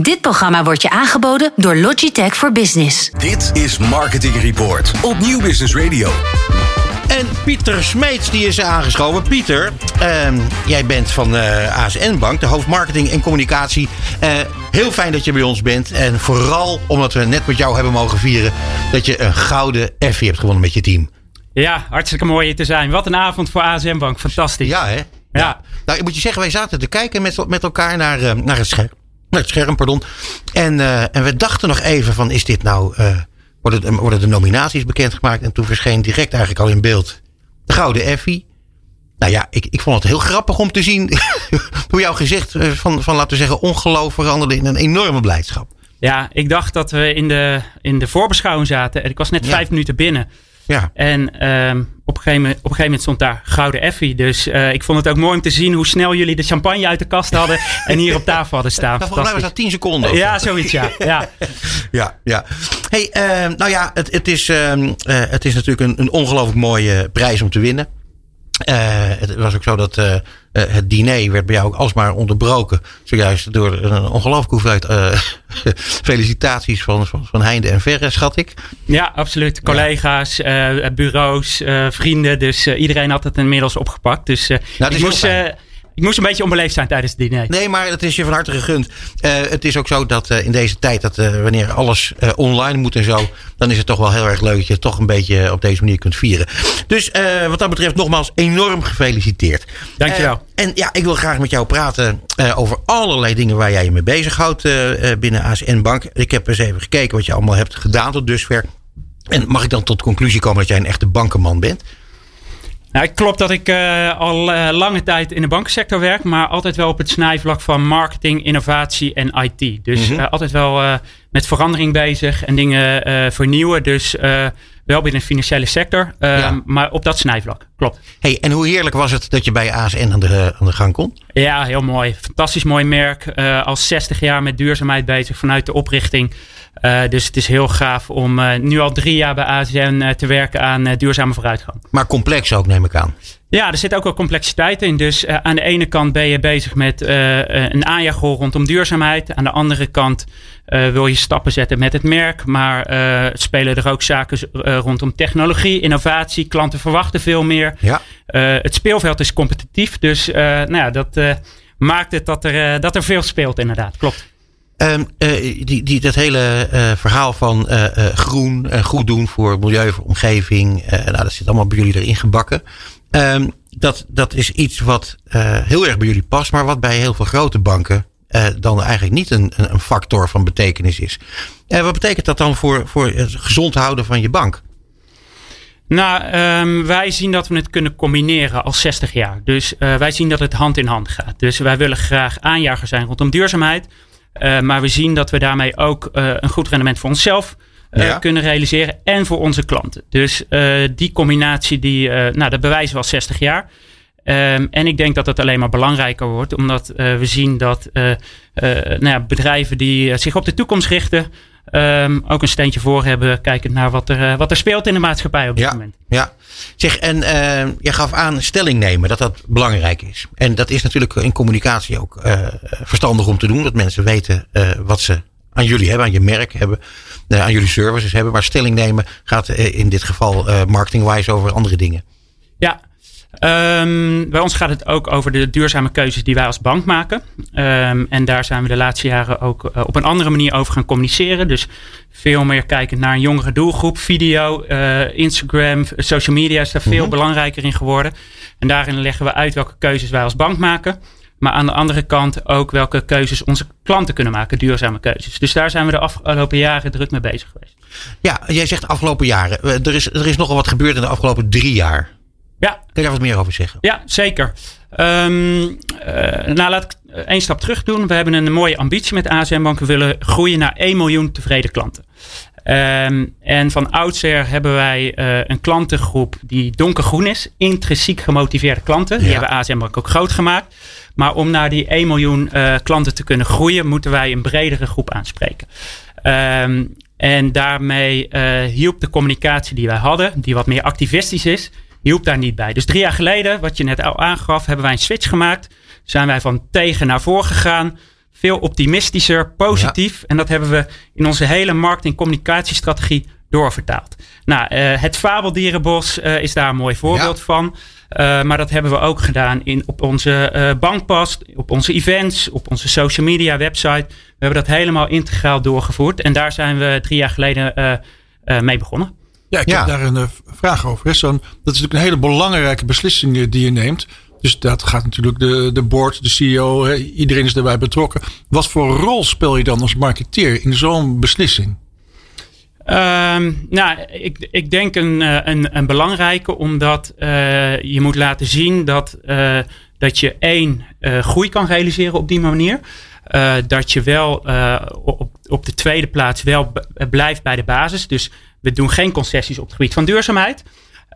Dit programma wordt je aangeboden door Logitech voor Business. Dit is Marketing Report op Nieuw Business Radio. En Pieter Smeets die is aangeschoven. Pieter, ehm, jij bent van uh, ASN Bank, de hoofdmarketing en communicatie. Uh, heel fijn dat je bij ons bent. En vooral omdat we net met jou hebben mogen vieren dat je een gouden Effie hebt gewonnen met je team. Ja, hartstikke mooi hier te zijn. Wat een avond voor ASN Bank. Fantastisch. Ja, hè? Ja. ja. Nou, ik moet je zeggen, wij zaten te kijken met, met elkaar naar, uh, naar het scherm. Naar het scherm, pardon. En, en we dachten nog even van, is dit nou worden, worden de nominaties bekendgemaakt. En toen verscheen direct eigenlijk al in beeld de Gouden Effie. Nou ja, ik, ik vond het heel grappig om te zien hoe jouw gezicht eh, van, van, laten we zeggen, ongeloof veranderde in een enorme blijdschap. Ja, ik dacht dat we in de, in de voorbeschouwing zaten. En ik was net vijf minuten binnen. Ja. En um, op, een gegeven moment, op een gegeven moment stond daar Gouden Effie. Dus uh, ik vond het ook mooi om te zien hoe snel jullie de champagne uit de kast hadden. en hier op tafel hadden staan. Volgens mij was dat 10 seconden. ja, zoiets, ja. ja. ja, ja. Hey, uh, nou ja, het, het, is, uh, het is natuurlijk een, een ongelooflijk mooie prijs om te winnen. Het was ook zo dat het diner werd bij jou ook alsmaar onderbroken. Zojuist door een ongelooflijke hoeveelheid uh, felicitaties van, van, van Heinde en Verre, schat ik. Ja, absoluut. Collega's, ja. bureaus, vrienden. Dus iedereen had het inmiddels opgepakt. Dus nou, ik moest... Ik moest een beetje onbeleefd zijn tijdens het diner. Nee, maar het is je van harte gegund. Uh, het is ook zo dat uh, in deze tijd, dat uh, wanneer alles online moet en zo, dan is het toch wel heel erg leuk dat je het toch een beetje op deze manier kunt vieren. Dus wat dat betreft, nogmaals, enorm gefeliciteerd. Dankjewel. en ja, ik wil graag met jou praten over allerlei dingen waar jij je mee bezighoudt binnen ASN Bank. Ik heb eens even gekeken wat je allemaal hebt gedaan tot dusver. En mag ik dan tot de conclusie komen dat jij een echte bankenman bent? Nou, het klopt dat ik uh, al uh, lange tijd in de bankensector werk, maar altijd wel op het snijvlak van marketing, innovatie en IT. Dus mm -hmm. uh, altijd wel met verandering bezig en dingen vernieuwen. Dus wel binnen de financiële sector, ja. maar op dat snijvlak. Klopt. Hey, en hoe heerlijk was het dat je bij ASN aan de, aan de gang kon? Ja, heel mooi. Fantastisch mooi merk. al 60 jaar met duurzaamheid bezig vanuit de oprichting. Uh, dus het is heel gaaf om uh, nu al drie jaar bij ASN uh, te werken aan duurzame vooruitgang. Maar complex ook, neem ik aan. Ja, er zit ook wel complexiteit in. Dus aan de ene kant ben je bezig met een aanjagrol rondom duurzaamheid. Aan de andere kant wil je stappen zetten met het merk. Maar spelen er ook zaken rondom technologie, innovatie. Klanten verwachten veel meer. Ja. het speelveld is competitief. Dus nou ja, dat maakt het dat er, dat er veel speelt inderdaad. Klopt. Um, uh, die, die, dat hele uh, verhaal van uh, groen en goed doen voor milieu, voor omgeving. nou, dat zit allemaal bij jullie erin gebakken. Um, dat, dat is iets wat heel erg bij jullie past, maar wat bij heel veel grote banken dan eigenlijk niet een, een factor van betekenis is. wat betekent dat dan voor, voor het gezond houden van je bank? Nou, um, wij zien dat we het kunnen combineren als 60 jaar. Dus wij zien dat het hand in hand gaat. Dus wij willen graag aanjager zijn rondom duurzaamheid. Uh, maar we zien dat we daarmee ook uh, een goed rendement voor onszelf ja. kunnen realiseren en voor onze klanten. Dus die combinatie, die, nou, dat bewijzen we al 60 jaar. Um, en ik denk dat het alleen maar belangrijker wordt, omdat we zien dat nou ja, bedrijven die zich op de toekomst richten, um, ook een steentje voor hebben, kijkend naar wat er, wat er speelt in de maatschappij op dit ja, moment. Ja, zeg, en uh, je gaf aan stelling nemen, dat dat belangrijk is. En dat is natuurlijk in communicatie ook uh, verstandig om te doen, dat mensen weten uh, wat ze aan jullie hebben, aan je merk hebben, aan jullie services hebben. Maar stelling nemen gaat in dit geval marketing-wise over andere dingen. Ja, Um, bij ons gaat het ook over de duurzame keuzes die wij als bank maken. Um, en daar zijn we de laatste jaren ook uh, op een andere manier over gaan communiceren. Dus veel meer kijken naar een jongere doelgroep. Video, uh, Instagram, social media is daar veel mm -hmm. belangrijker in geworden. En daarin leggen we uit welke keuzes wij als bank maken. Maar aan de andere kant ook welke keuzes onze klanten kunnen maken, duurzame keuzes. Dus daar zijn we de afgelopen jaren druk mee bezig geweest. Ja, jij zegt afgelopen jaren. Er is, er is nogal wat gebeurd in de afgelopen drie jaar. Ja. Kun je daar wat meer over zeggen? Ja, zeker. Um, uh, nou, laat ik één stap terug doen. We hebben een mooie ambitie met ASM Bank. We willen groeien naar 1 miljoen tevreden klanten. Um, en van oudsher hebben wij uh, een klantengroep die donkergroen is. Intrinsiek gemotiveerde klanten. Die hebben ASM Bank ook groot gemaakt. Maar om naar die 1 miljoen uh, klanten te kunnen groeien, moeten wij een bredere groep aanspreken. Um, en daarmee hielp de communicatie die wij hadden, die wat meer activistisch is, hielp daar niet bij. Dus drie jaar geleden, wat je net al aangaf, hebben wij een switch gemaakt. Zijn wij van tegen naar voor gegaan. veel optimistischer, positief. En dat hebben we in onze hele markt- en communicatiestrategie doorvertaald. Nou, uh, het Fabeldierenbos uh, is daar een mooi voorbeeld van. Uh, maar dat hebben we ook gedaan in, op onze bankpas, op onze events, op onze social media website. We hebben dat helemaal integraal doorgevoerd. En daar zijn we drie jaar geleden mee begonnen. Ja, ik heb daar een vraag over. dat is natuurlijk een hele belangrijke beslissing die je neemt. Dus dat gaat natuurlijk de, de board, de CEO, iedereen is daarbij betrokken. Wat voor rol speel je dan als marketeer in zo'n beslissing? Um, nou, ik, ik denk een, eh, een, een belangrijke, omdat uh, je moet laten zien dat, uh, dat je één groei kan realiseren op die manier. dat je wel op, op de tweede plaats wel blijft bij de basis. Dus we doen geen concessies op het gebied van duurzaamheid.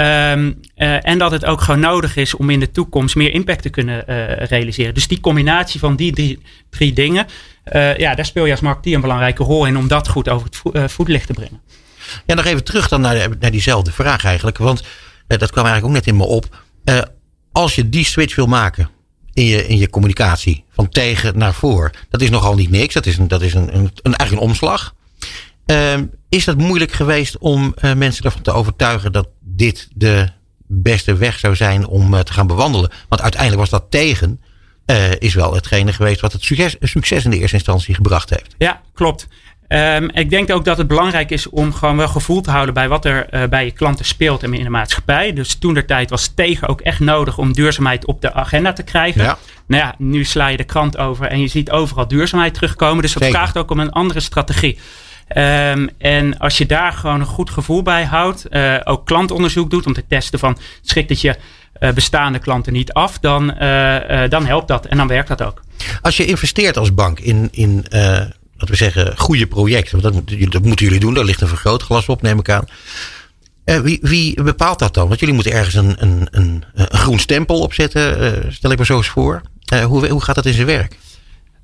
Um, en dat het ook gewoon nodig is om in de toekomst meer impact te kunnen realiseren. Dus die combinatie van die drie, dingen, uh, ja, daar speel je als marketeer een belangrijke rol in om dat goed over het voetlicht te brengen. Ja, nog even terug dan naar, naar diezelfde vraag eigenlijk. Want dat kwam eigenlijk ook net in me op. als je die switch wil maken in je, in je communicatie, van tegen naar voor, dat is nogal niet niks. Dat is een, dat is een, een, een eigenlijk een omslag. Ehm, is dat moeilijk geweest om mensen ervan te overtuigen dat dit de beste weg zou zijn om te gaan bewandelen? Want uiteindelijk was dat tegen uh, is wel hetgene geweest wat het succes, succes in de eerste instantie gebracht heeft. Ja, klopt. Um, ik denk ook dat het belangrijk is om gewoon wel gevoel te houden bij wat er uh, bij je klanten speelt en in de maatschappij. Dus toen der tijd was tegen ook echt nodig om duurzaamheid op de agenda te krijgen. Ja. Nou ja, nu sla je de krant over en je ziet overal duurzaamheid terugkomen. Dus dat Zeker. vraagt ook om een andere strategie. Um, en als je daar gewoon een goed gevoel bij houdt, uh, ook klantonderzoek doet om te testen van schikt het je uh, bestaande klanten niet af, dan, uh, dan helpt dat en dan werkt dat ook. Als je investeert als bank in, in laten we zeggen, goede projecten, want dat, dat moeten jullie doen, daar ligt een vergrootglas op, neem ik aan. wie, wie bepaalt dat dan? Want jullie moeten ergens een, een, een, een groen stempel opzetten, stel ik me zo eens voor. hoe, hoe gaat dat in zijn werk?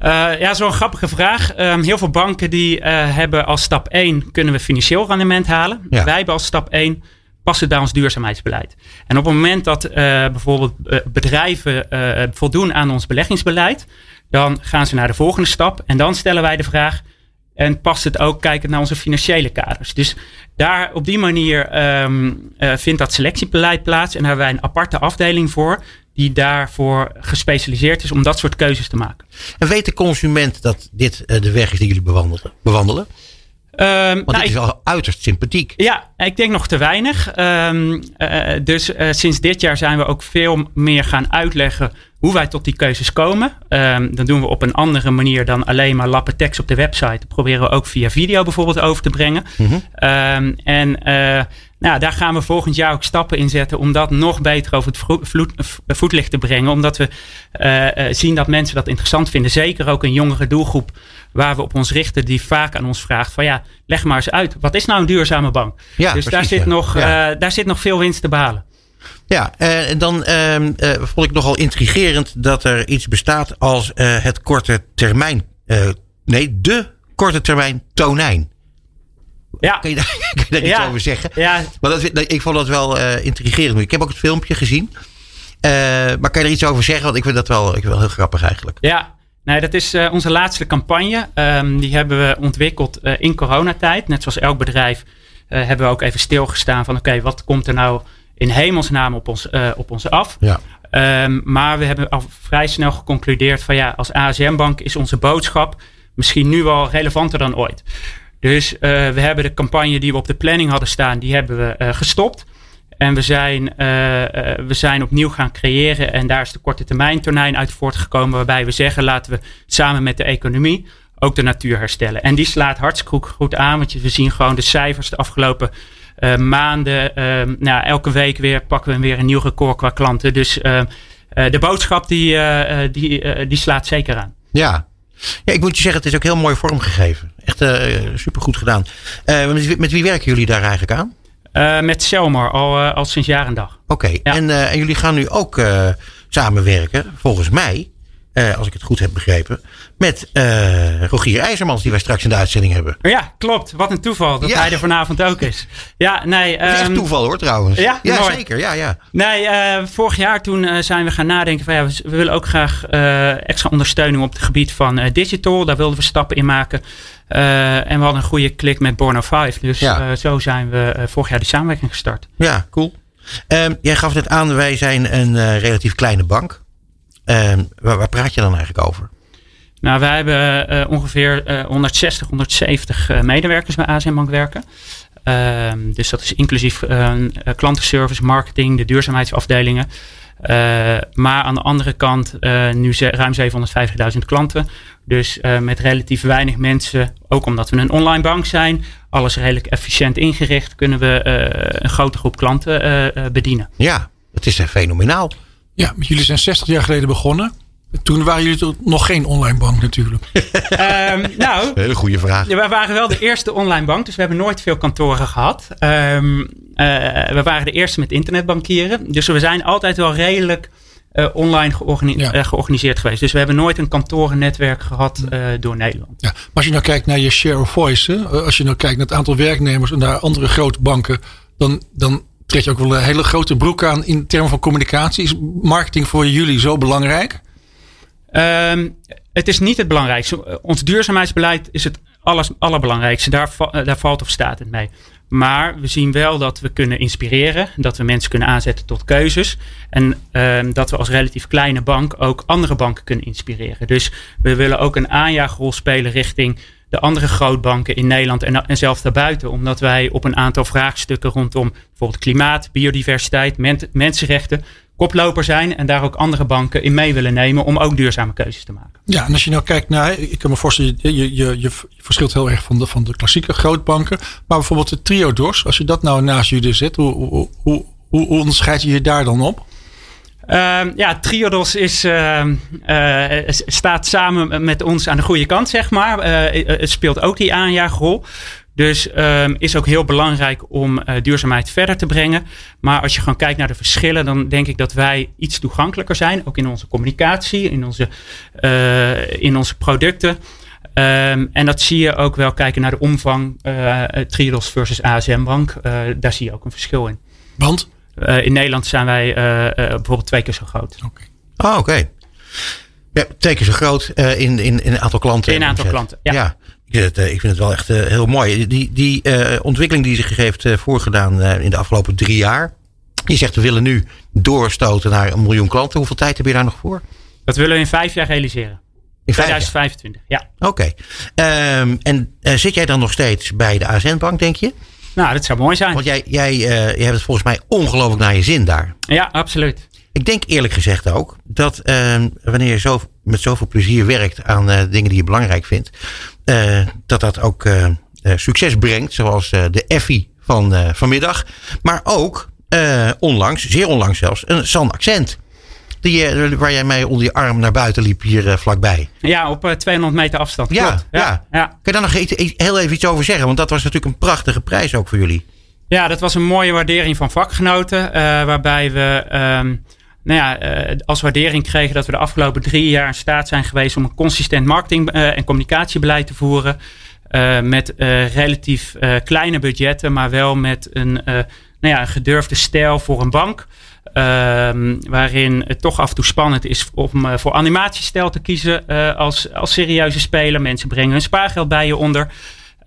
Uh, ja, zo'n grappige vraag. Um, heel veel banken die uh, hebben als stap 1 kunnen we financieel rendement halen. Ja. Wij hebben als stap 1 passen daar ons duurzaamheidsbeleid. En op het moment dat uh, bijvoorbeeld bedrijven voldoen aan ons beleggingsbeleid, dan gaan ze naar de volgende stap. En dan stellen wij de vraag: en past het ook kijkend naar onze financiële kaders? Dus daar op die manier um, vindt dat selectiebeleid plaats. En daar hebben wij een aparte afdeling voor die daarvoor gespecialiseerd is om dat soort keuzes te maken. En weet de consument dat dit uh, de weg is die jullie bewandelen? bewandelen? Um, Want nou, het is al uiterst sympathiek. Ja, ik denk nog te weinig. Um, uh, dus uh, sinds dit jaar zijn we ook veel meer gaan uitleggen hoe wij tot die keuzes komen. Um, dan doen we op een andere manier dan alleen maar lappen tekst op de website. Dat proberen we ook via video bijvoorbeeld over te brengen. Mm -hmm. en nou, daar gaan we volgend jaar ook stappen in zetten om dat nog beter over het voetlicht te brengen. Omdat we uh, zien dat mensen dat interessant vinden. Zeker ook een jongere doelgroep waar we op ons richten, die vaak aan ons vraagt: van ja, leg maar eens uit. Wat is nou een duurzame bank? Ja, dus precies, daar, zit ja. nog, ja. daar zit nog veel winst te behalen. Ja, en dan uh, vond ik nogal intrigerend dat er iets bestaat als het korte termijn. nee, de korte termijn tonijn. Ja. Kun je daar, kun je daar iets over zeggen? Ja. Maar dat, ik vond dat wel uh, intrigerend. Ik heb ook het filmpje gezien. Uh, maar kan je er iets over zeggen? Want ik vind dat wel, ik wel heel grappig eigenlijk. Ja, nee, dat is uh, onze laatste campagne. Um, die hebben we ontwikkeld in coronatijd. Net zoals elk bedrijf hebben we ook even stilgestaan van... oké, wat komt er nou in hemelsnaam op ons, op ons af? Ja. Um, maar we hebben al vrij snel geconcludeerd van... ja, als ASM-bank is onze boodschap misschien nu wel relevanter dan ooit. Dus uh, we hebben de campagne die we op de planning hadden staan, die hebben we uh, gestopt. En we zijn, uh, we zijn opnieuw gaan creëren. En daar is de korte termijn tonijn uit voortgekomen. Waarbij we zeggen, laten we samen met de economie ook de natuur herstellen. En die slaat hartstikke goed aan. Want we zien gewoon de cijfers de afgelopen maanden. nou, elke week weer pakken we weer een nieuw record qua klanten. Dus de boodschap die, die, die slaat zeker aan. Ja, ja, ik moet je zeggen, het is ook heel mooi vormgegeven. Echt uh, supergoed gedaan. Uh, met, met, wie werken jullie daar eigenlijk aan? Uh, met Selmar, al, al sinds jaar en dag. Oké, okay. ja. en, en, jullie gaan nu ook samenwerken, volgens mij, eh, als ik het goed heb begrepen, met eh, Rogier IJzermans, die wij straks in de uitzending hebben. Ja, klopt. Wat een toeval dat Ja. hij er vanavond ook is. Ja, nee. Dat is echt ehm, toeval hoor, trouwens. ja? Mooi. zeker. Ja, ja. Nee, eh, vorig jaar toen zijn we gaan nadenken van ja, we, we willen ook graag extra ondersteuning op het gebied van digital. Daar wilden we stappen in maken. En we hadden een goede klik met Borno 5. Dus Ja. zo zijn we vorig jaar die samenwerking gestart. Ja, cool. Ehm, jij gaf net aan, wij zijn een relatief kleine bank. Ehm, waar, waar praat je dan eigenlijk over? Nou, wij hebben eh, ongeveer eh, 160, 170 eh, medewerkers bij ASM Bank werken. Ehm, dus dat is inclusief eh, eh, klantenservice, marketing, de duurzaamheidsafdelingen. Eh, maar aan de andere kant eh, nu ruim 750.000 klanten. Dus eh, met relatief weinig mensen, ook omdat we een online bank zijn, alles redelijk efficiënt ingericht, kunnen we eh, een grote groep klanten eh, eh, bedienen. Ja, het is eh, fenomenaal. Ja, maar jullie zijn 60 jaar geleden begonnen. Toen waren jullie nog geen online bank natuurlijk. Ehm, nou, Hele goede vraag. Ja, wij waren wel de eerste online bank, dus we hebben nooit veel kantoren gehad. Ehm, eh, we waren de eerste met internetbankieren. Dus we zijn altijd wel redelijk eh, online georgani- Ja. eh, georganiseerd geweest. Dus we hebben nooit een kantorennetwerk gehad eh, door Nederland. Ja, maar als je nou kijkt naar je share of voice, hè, als je nou kijkt naar het aantal werknemers en naar andere grote banken, dan, dan trek je ook wel een hele grote broek aan in termen van communicatie. Is marketing voor jullie zo belangrijk? Ehm, het is niet het belangrijkste. Ons duurzaamheidsbeleid is het alles, allerbelangrijkste. Daar, eh, daar valt of staat het mee. Maar we zien wel dat we kunnen inspireren. Dat we mensen kunnen aanzetten tot keuzes. En ehm, dat we als relatief kleine bank ook andere banken kunnen inspireren. Dus we willen ook een aanjaagrol spelen richting de andere grootbanken in Nederland en, en zelfs daarbuiten. Omdat wij op een aantal vraagstukken rondom bijvoorbeeld klimaat, biodiversiteit, men- mensenrechten koploper zijn. En daar ook andere banken in mee willen nemen om ook duurzame keuzes te maken. Ja, en als je nou kijkt naar, ik kan me voorstellen, je, je, je, je verschilt heel erg van de, van de klassieke grootbanken. Maar bijvoorbeeld de Triodos, als je dat nou naast jullie zet, hoe, hoe, hoe, hoe onderscheid je je daar dan op? Ehm, ja, Triodos is, ehm, eh, staat samen met ons aan de goede kant, zeg maar. Eh, het speelt ook die aanjaagrol. Dus ehm, is ook heel belangrijk om eh, duurzaamheid verder te brengen. Maar als je gewoon kijkt naar de verschillen, dan denk ik dat wij iets toegankelijker zijn. Ook in onze communicatie, in onze, eh, in onze producten. En dat zie je ook wel kijken naar de omvang eh Triodos versus ASM Bank. Eh, daar zie je ook een verschil in. Want? Eh, in Nederland zijn wij eh, eh, bijvoorbeeld twee keer zo groot. Oké. Oh, oké. Ja, twee keer zo groot in, in, in een aantal klanten. In een aantal klanten, ja. ik, vind het, ik vind het wel echt heel mooi. Die, die ontwikkeling die zich heeft voorgedaan in de afgelopen drie jaar. Je zegt we willen nu doorstoten naar een miljoen klanten. Hoeveel tijd heb je daar nog voor? Dat willen we in vijf jaar realiseren. In vijf jaar? 2025, ja. Oké. Ehm, en zit jij dan nog steeds bij de ASN Bank, denk je? Nou, dat zou mooi zijn. Want jij, jij, eh, jij hebt het volgens mij ongelooflijk naar je zin daar. Ja, absoluut. Ik denk eerlijk gezegd ook dat ehm, wanneer je zo, met zoveel plezier werkt aan eh, dingen die je belangrijk vindt, eh, dat dat ook succes brengt, zoals de Effie van vanmiddag. Maar ook onlangs, zeer onlangs zelfs, een San Accent. Die, eh, waar jij mij onder je arm naar buiten liep hier eh, vlakbij. Ja, op eh, 200 meter afstand. Ja, ja. Ja, ja. Kun je daar nog heel even iets over zeggen? Want dat was natuurlijk een prachtige prijs ook voor jullie. Ja, dat was een mooie waardering van vakgenoten. eh, waarbij we ehm, nou ja, eh, als waardering kregen dat we de afgelopen drie jaar in staat zijn geweest om een consistent marketing- eh, en communicatiebeleid te voeren. eh, met eh, relatief eh, kleine budgetten, maar wel met een, eh, nou ja, een gedurfde stijl voor een bank. Ehm, waarin het toch af en toe spannend is om eh, voor animatiestijl te kiezen eh, als, als serieuze speler. Mensen brengen hun spaargeld bij je onder.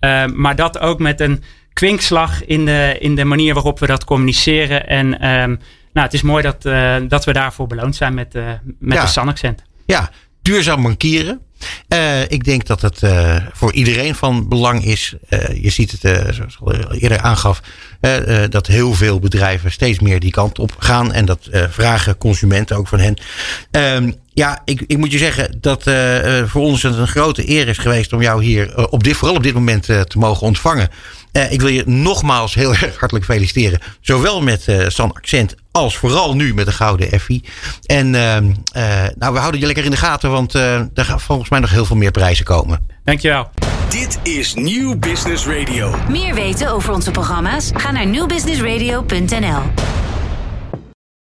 Ehm, maar dat ook met een kwinkslag in de, in de manier waarop we dat communiceren. En ehm, nou, het is mooi dat, eh, dat we daarvoor beloond zijn met, met Ja. de San-accent. Ja, duurzaam bankieren. Eh, ik denk dat het eh, voor iedereen van belang is. Eh, je ziet het, zoals ik eerder aangaf, dat heel veel bedrijven steeds meer die kant op gaan. En dat vragen consumenten ook van hen. Ja, ik, ik moet je zeggen dat eh, eh, voor ons het een grote eer is geweest om jou hier eh, op dit, vooral op dit moment eh, te mogen ontvangen. Eh, ik wil je nogmaals heel erg hartelijk feliciteren. Zowel met eh San Accent als vooral nu met de Gouden Effie. En ehm, eh, nou, we houden je lekker in de gaten, want eh, er gaan volgens mij nog heel veel meer prijzen komen. Dankjewel. Dit is Nieuw Business Radio. Meer weten over onze programma's? Ga naar nieuwbusinessradio.nl.